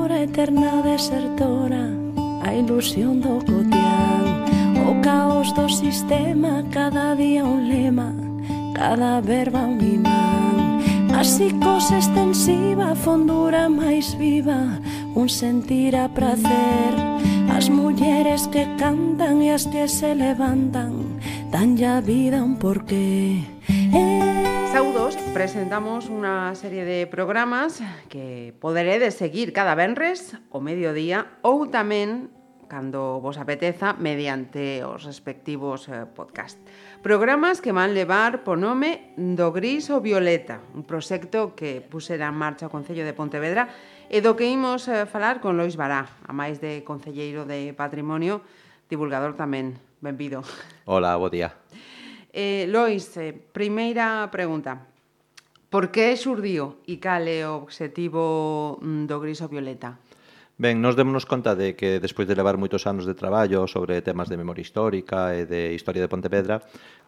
hora eterna desertora A ilusión do cotián. O caos do sistema Cada día un lema Cada verba un imán. A psicose extensiva Fondura máis viva Un sentir a prazer As mulleres que cantan E as que se levantan Dan ya vida un porqué presentamos unha serie de programas que poderedes seguir cada venres o mediodía ou tamén cando vos apeteza mediante os respectivos eh, podcast. Programas que van levar po nome do Gris ou Violeta, un proxecto que pusera en marcha o Concello de Pontevedra e do que imos eh, falar con Lois Bará, a máis de Concelleiro de Patrimonio, divulgador tamén. Benvido. Hola, bo día. Eh, Lois, eh, primeira pregunta. Por que xurdiu e cal é o obxectivo mm, do Griso Violeta? Ben, nos démonos conta de que despois de levar moitos anos de traballo sobre temas de memoria histórica e de historia de Pontevedra,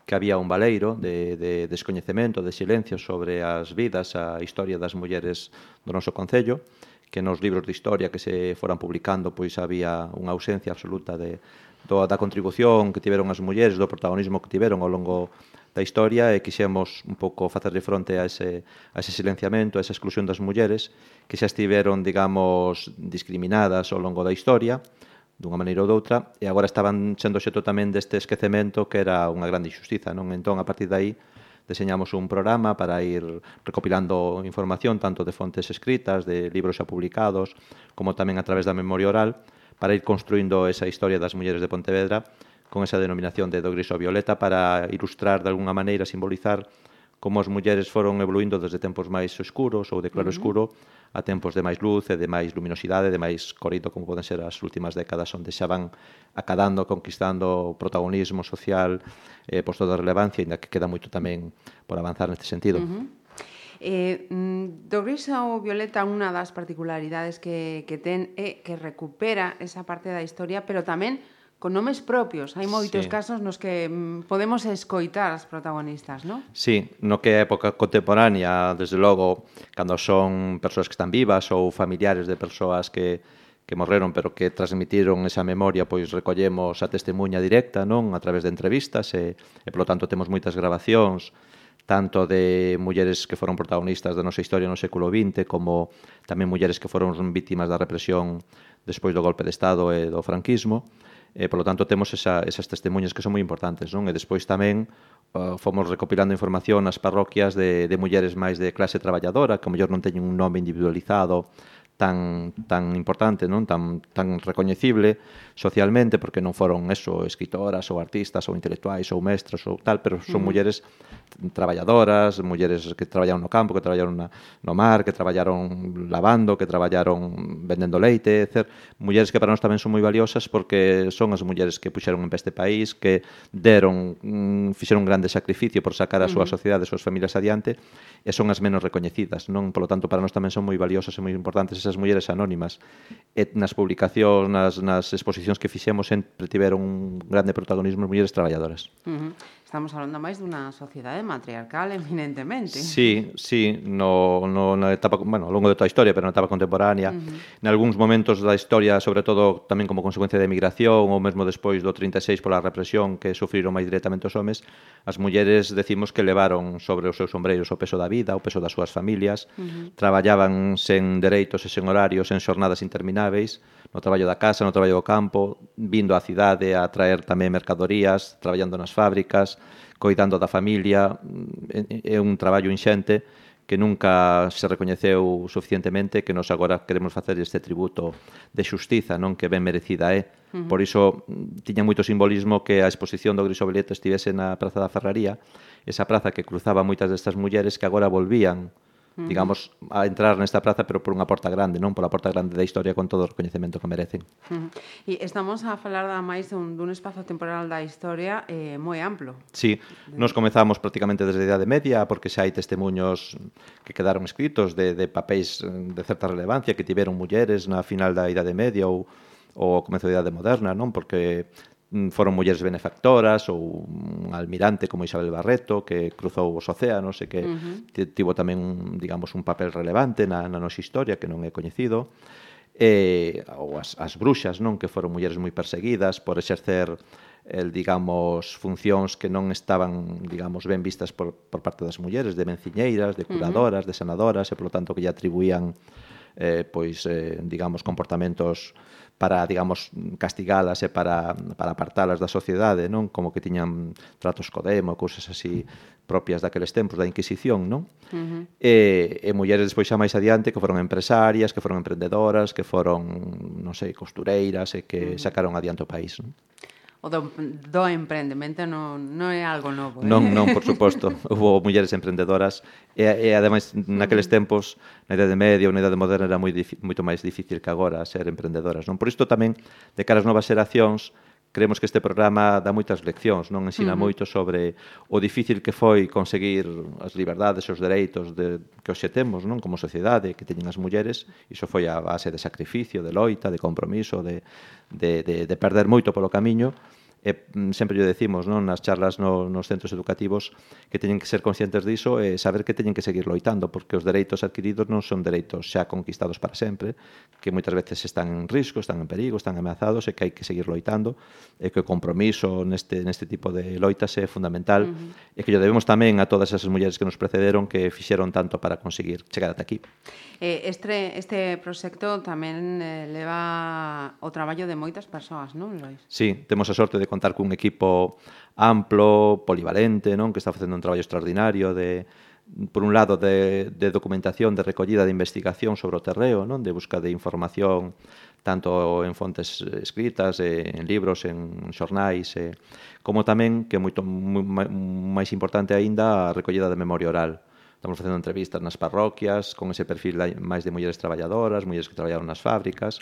que había un baleiro de, de descoñecemento, de silencio sobre as vidas, a historia das mulleres do noso Concello, que nos libros de historia que se foran publicando pois había unha ausencia absoluta de, do, da contribución que tiveron as mulleres, do protagonismo que tiveron ao longo da historia e quixemos un pouco facerle fronte a ese, a ese silenciamento, a esa exclusión das mulleres que xa estiveron, digamos, discriminadas ao longo da historia dunha maneira ou doutra, e agora estaban sendo xeto tamén deste esquecemento que era unha grande injustiza, non? Entón, a partir de aí, deseñamos un programa para ir recopilando información tanto de fontes escritas, de libros xa publicados, como tamén a través da memoria oral, para ir construindo esa historia das mulleres de Pontevedra con esa denominación de do gris ao violeta para ilustrar de alguna maneira, simbolizar como as mulleres foron evoluindo desde tempos máis escuros ou de claro escuro uh -huh. a tempos de máis luz e de máis luminosidade, de máis corito, como poden ser as últimas décadas onde xa van acadando, conquistando protagonismo social, eh, posto de relevancia, ainda que queda moito tamén por avanzar neste sentido. Uh -huh. Eh, mm, do gris ao violeta unha das particularidades que, que ten é que recupera esa parte da historia, pero tamén con nomes propios. Hai moitos sí. casos nos que mm, podemos escoitar as protagonistas, non? Sí, no que é época contemporánea, desde logo, cando son persoas que están vivas ou familiares de persoas que que morreron pero que transmitiron esa memoria, pois recollemos a testemunha directa, non, a través de entrevistas e, e polo tanto temos moitas grabacións tanto de mulleres que foron protagonistas da nosa historia no século XX como tamén mulleres que foron vítimas da represión despois do golpe de Estado e do franquismo e, polo tanto, temos esa, esas testemunhas que son moi importantes, non? E despois tamén uh, fomos recopilando información nas parroquias de, de mulleres máis de clase traballadora, que mellor non teñen un nome individualizado tan tan importante, non tan tan recoñecible socialmente porque non foron eso escritoras ou artistas ou intelectuais ou mestras ou tal, pero son mm. mulleres traballadoras, mulleres que traballaron no campo, que traballaron na, no mar, que traballaron lavando, que traballaron vendendo leite, etc. Mulleres que para nós tamén son moi valiosas porque son as mulleres que puxeron en este país, que deron, mm, fixeron un grande sacrificio por sacar a súa uh sociedade, as súas familias adiante, e son as menos recoñecidas, non? Por lo tanto, para nós tamén son moi valiosas e moi importantes esas esas mulleres anónimas e nas publicacións, nas, nas exposicións que fixemos sempre tiveron un grande protagonismo as mulleres traballadoras. Uh -huh. Estamos falando máis dunha sociedade matriarcal, eminentemente. Sí, sí, no, no, na etapa, bueno, ao longo de toda a historia, pero na etapa contemporánea, uh -huh. en algúns momentos da historia, sobre todo tamén como consecuencia da emigración, ou mesmo despois do 36 pola represión que sufriron máis directamente os homes, as mulleres decimos que levaron sobre os seus ombreiros o peso da vida, o peso das súas familias, uh -huh. traballaban sen dereitos e sen horarios, en xornadas intermináveis, no traballo da casa, no traballo do campo, vindo á cidade a traer tamén mercadorías, traballando nas fábricas, coidando da familia, é un traballo inxente que nunca se recoñeceu suficientemente que nos agora queremos facer este tributo de xustiza, non que ben merecida é. Uh -huh. Por iso tiña moito simbolismo que a exposición do Griso estivese na Praza da Ferraría, esa praza que cruzaba moitas destas mulleres que agora volvían -huh. digamos, a entrar nesta praza, pero por unha porta grande, non pola porta grande da historia con todo o recoñecemento que merecen. Uh -huh. E estamos a falar da máis dun, dun espazo temporal da historia eh, moi amplo. Sí, nos comezamos prácticamente desde a Idade Media, porque xa hai testemunhos que quedaron escritos de, de papéis de certa relevancia que tiveron mulleres na final da Idade Media ou, ou ao comezo da Idade Moderna, non? Porque Mm, foron mulleres benefactoras ou un almirante como Isabel Barreto que cruzou os océanos e que uh -huh. tivo tamén, un, digamos, un papel relevante na, na nosa historia que non é coñecido eh ou as, as bruxas, non que foron mulleres moi perseguidas por exercer el, digamos, funcións que non estaban, digamos, ben vistas por, por parte das mulleres, de menciñeiras, de curadoras, uh -huh. de sanadoras, e, polo tanto, que lle atribuían eh, pois, eh, digamos, comportamentos para, digamos, castigalas e para, para apartalas da sociedade, non? Como que tiñan tratos co demo, cousas así propias daqueles tempos da Inquisición, non? Uh -huh. E, e mulleres despois xa máis adiante que foron empresarias, que foron emprendedoras, que foron, non sei, costureiras e que uh -huh. sacaron adiante o país, non? o do, do emprendemento non, non é algo novo. Eh? Non, non, por suposto. Houve mulleres emprendedoras e, e ademais naqueles mm. tempos, na Idade Media ou na Idade Moderna era moi, moito máis difícil que agora ser emprendedoras. Non? Por isto tamén, de cara ás novas xeracións, Creemos que este programa dá moitas leccións, non ensina uh -huh. moito sobre o difícil que foi conseguir as liberdades e os dereitos de, que hoxe temos non? como sociedade, que teñen as mulleres. Iso foi a base de sacrificio, de loita, de compromiso, de, de, de, de perder moito polo camiño e mm, sempre lle decimos non nas charlas no, nos centros educativos que teñen que ser conscientes diso e saber que teñen que seguir loitando porque os dereitos adquiridos non son dereitos xa conquistados para sempre que moitas veces están en risco, están en perigo, están ameazados e que hai que seguir loitando e que o compromiso neste, neste tipo de loitas é fundamental uh -huh. e que lle debemos tamén a todas esas mulleres que nos precederon que fixeron tanto para conseguir chegar ata aquí. Eh, este, este proxecto tamén eh, leva o traballo de moitas persoas, non, Lois? Sí, temos a sorte de contar cun equipo amplo, polivalente, non que está facendo un traballo extraordinario de por un lado de, de documentación, de recollida de investigación sobre o terreo, non de busca de información tanto en fontes escritas, en libros, en xornais, e, como tamén, que é moito moi, máis importante aínda, a recollida de memoria oral. Estamos facendo entrevistas nas parroquias, con ese perfil máis de mulleres traballadoras, mulleres que traballaron nas fábricas,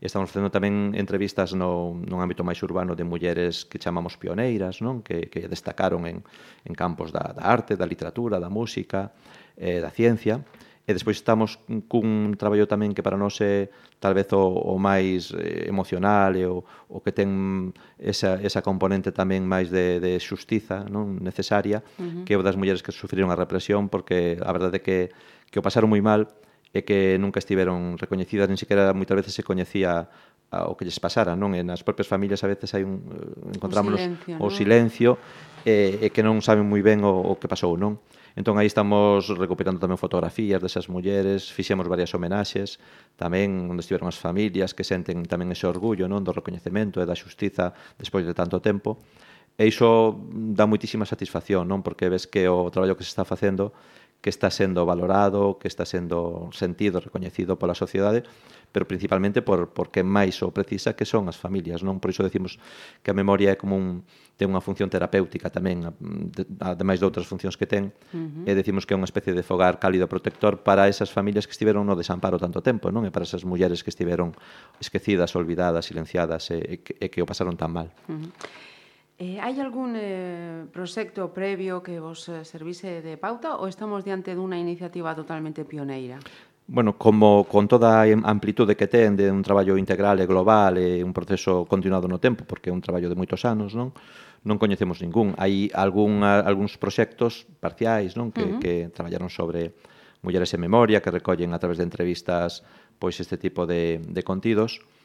E estamos facendo tamén entrevistas no, nun ámbito máis urbano de mulleres que chamamos pioneiras, non? Que, que destacaron en, en campos da, da arte, da literatura, da música, eh, da ciencia. E despois estamos cun traballo tamén que para nós é tal vez o, o máis eh, emocional e o, o que ten esa, esa componente tamén máis de, de xustiza non necesaria, uh -huh. que é o das mulleres que sufriron a represión, porque a verdade é que, que o pasaron moi mal, e que nunca estiveron recoñecidas, nin sequera moitas veces se coñecía o que lles pasara, non? E nas propias familias a veces hai un encontramos o silencio, o silencio e, e que non saben moi ben o, o que pasou, non? Entón aí estamos recuperando tamén fotografías desas mulleres, fixemos varias homenaxes, tamén onde estiveron as familias que senten tamén ese orgullo, non, do recoñecemento e da xustiza despois de tanto tempo. E iso dá moitísima satisfacción, non? Porque ves que o traballo que se está facendo que está sendo valorado, que está sendo sentido, recoñecido pola sociedade, pero principalmente por, por que máis o precisa que son as familias, non? Por iso decimos que a memoria é como un, ten unha función terapéutica tamén, ademais de outras funcións que ten, uh -huh. e decimos que é unha especie de fogar cálido protector para esas familias que estiveron no desamparo tanto tempo, non? E para esas mulleres que estiveron esquecidas, olvidadas, silenciadas e, e, que, e que o pasaron tan mal. Uh -huh. Eh, hai algún eh, proxecto previo que vos eh, servise de pauta ou estamos diante dunha iniciativa totalmente pioneira? Bueno, como con toda a amplitude que ten de un traballo integral e global e un proceso continuado no tempo, porque é un traballo de moitos anos, non? Non coñecemos ningún. Hai algún, algúns proxectos parciais, non? Que, uh -huh. que traballaron sobre mulleres en memoria, que recollen a través de entrevistas pois este tipo de, de contidos. Uh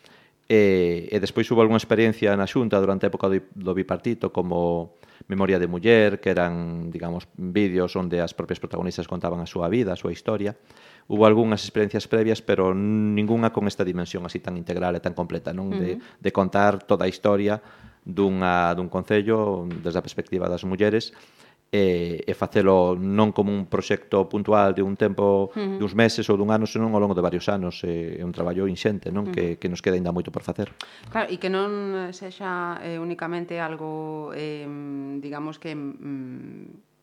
E, e despois hubo algunha experiencia na Xunta durante a época do, do bipartito como Memoria de Muller, que eran, digamos, vídeos onde as propias protagonistas contaban a súa vida, a súa historia. Hubo algunhas experiencias previas, pero ningunha con esta dimensión así tan integral e tan completa, non? De, uh -huh. de contar toda a historia dunha, dun concello desde a perspectiva das mulleres e, e facelo non como un proxecto puntual de un tempo, uh -huh. de uns meses ou dun ano, senón ao longo de varios anos. É un traballo inxente, non? Uh -huh. que, que nos queda ainda moito por facer. Claro, e que non sexa eh, únicamente algo, eh, digamos que... Mm,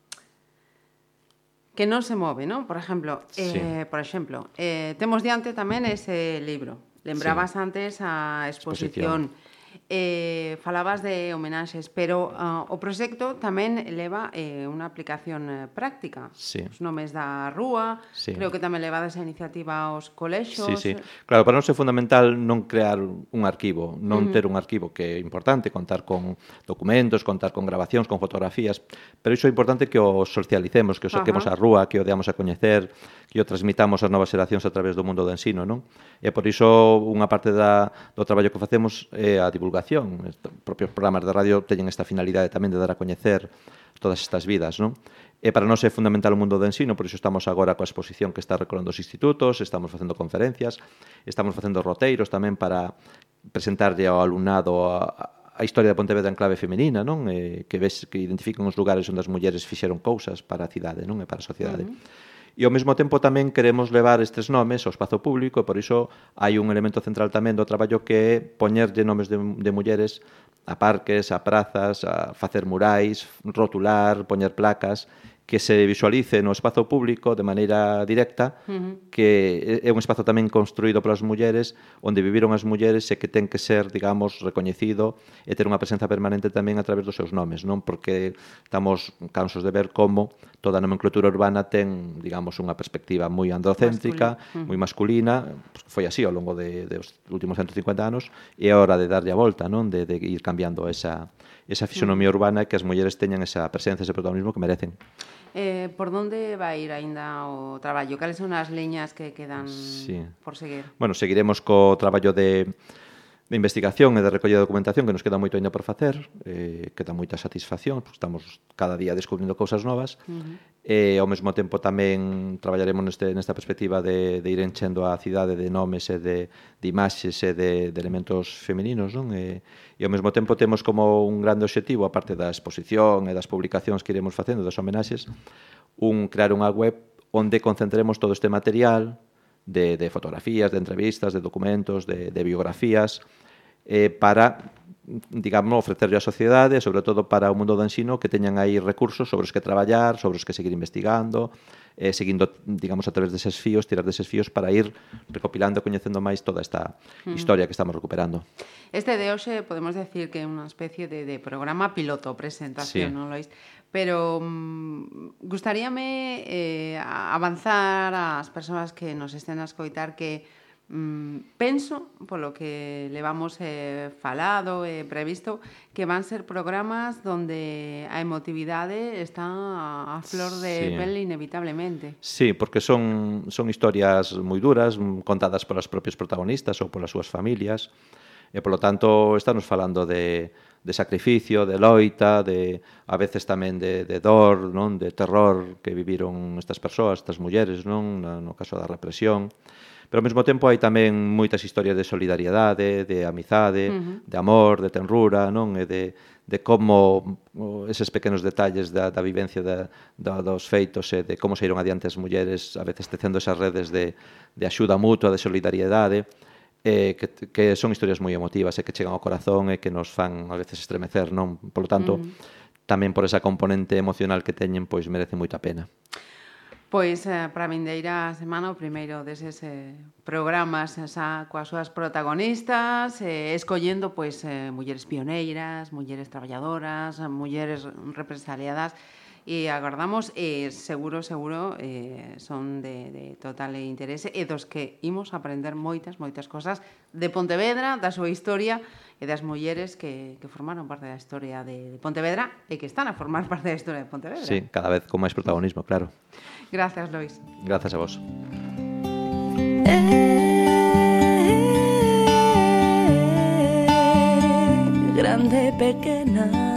que non se move, non? Por exemplo, eh, sí. eh, por exemplo, eh, temos diante tamén ese libro. Lembrabas sí. antes a exposición. exposición eh, falabas de homenaxes, pero uh, o proxecto tamén leva eh, unha aplicación eh, práctica. Sí. Os nomes da rúa, sí. creo que tamén levades a iniciativa aos colexos. Sí, sí. Claro, para nós é fundamental non crear un arquivo, non uh -huh. ter un arquivo que é importante contar con documentos, contar con grabacións, con fotografías, pero iso é importante que o socialicemos, que o saquemos á rúa, que o deamos a coñecer, que o transmitamos ás novas xeracións a través do mundo do ensino, non? E por iso unha parte da, do traballo que facemos é a divulgación. Os propios programas de radio teñen esta finalidade tamén de dar a coñecer todas estas vidas, non? E para nós é fundamental o mundo do ensino, por iso estamos agora coa exposición que está recorrendo os institutos, estamos facendo conferencias, estamos facendo roteiros tamén para presentarlle ao alumnado a, a historia da Pontevedra en clave femenina, non? E, que ves que identifican os lugares onde as mulleres fixeron cousas para a cidade, non? E para a sociedade. Uh -huh e ao mesmo tempo tamén queremos levar estes nomes ao espazo público e por iso hai un elemento central tamén do traballo que é poñerlle nomes de, de mulleres a parques, a prazas, a facer murais, rotular, poñer placas que se visualice no espazo público de maneira directa, uh -huh. que é un espazo tamén construído polas mulleres, onde viviron as mulleres e que ten que ser, digamos, recoñecido e ter unha presenza permanente tamén a través dos seus nomes, non? Porque estamos cansos de ver como toda a nomenclatura urbana ten, digamos, unha perspectiva moi androcéntrica, Masculina. moi masculina, foi así ao longo de, de os últimos 150 anos, e é hora de darlle a volta, non? De, de ir cambiando esa, esa fisonomía urbana que as mulleres teñan esa presencia, ese protagonismo que merecen. Eh, por onde vai ir aínda o traballo? Cales son as leñas que quedan sí. por seguir? Bueno, seguiremos co traballo de de investigación e de recollida de documentación que nos queda moito aínda por facer, eh, queda moita satisfacción, porque estamos cada día descubrindo cousas novas, uh -huh. e eh, ao mesmo tempo tamén traballaremos neste, nesta perspectiva de, de ir enchendo a cidade de nomes e de, de imaxes e de, de elementos femininos, non? E, e ao mesmo tempo temos como un grande obxectivo, aparte da exposición e das publicacións que iremos facendo, das homenaxes, un crear unha web onde concentremos todo este material, de, de fotografías, de entrevistas, de documentos, de, de biografías, eh, para digamos, ofrecerlle á sociedade, sobre todo para o mundo do ensino, que teñan aí recursos sobre os que traballar, sobre os que seguir investigando, eh, seguindo, digamos, a través deses fíos, tirar deses fíos para ir recopilando, coñecendo máis toda esta mm. historia que estamos recuperando. Este de hoxe podemos decir que é unha especie de, de programa piloto, presentación, sí. non, Lois? Pero mm, gustaríame eh, avanzar ás persoas que nos estén a escoitar que mm, penso, polo que levamos eh, falado e eh, previsto, que van ser programas donde a emotividade está a flor de sí. pel inevitablemente. Sí, porque son, son historias moi duras, mm, contadas polas propios protagonistas ou polas súas familias, e polo tanto estamos falando de, de sacrificio, de loita, de a veces tamén de, de dor, non, de terror que viviron estas persoas, estas mulleres, non, no caso da represión pero ao mesmo tempo hai tamén moitas historias de solidariedade, de amizade, uh -huh. de amor, de tenrura, non? E de, de como eses pequenos detalles da, da vivencia da, da, dos feitos e de como se iron adiante as mulleres a veces tecendo esas redes de, de axuda mutua, de solidariedade eh, que, que son historias moi emotivas e que chegan ao corazón e que nos fan a veces estremecer, non? Por lo tanto, mm. tamén por esa componente emocional que teñen, pois merece moita pena. Pois eh, para a vindeira semana o primeiro deses eh, programas eh, xa coas súas protagonistas eh, escollendo pois eh, mulleres pioneiras, mulleres traballadoras, mulleres represaliadas e agardamos eh, seguro, seguro eh, son de, de total interese e dos que imos aprender moitas, moitas cosas de Pontevedra, da súa historia e das mulleres que, que formaron parte da historia de, de Pontevedra e que están a formar parte da historia de Pontevedra. Sí, cada vez con máis protagonismo, claro. Gracias, Lois. Gracias a vos. Eh, eh, eh, grande, pequena.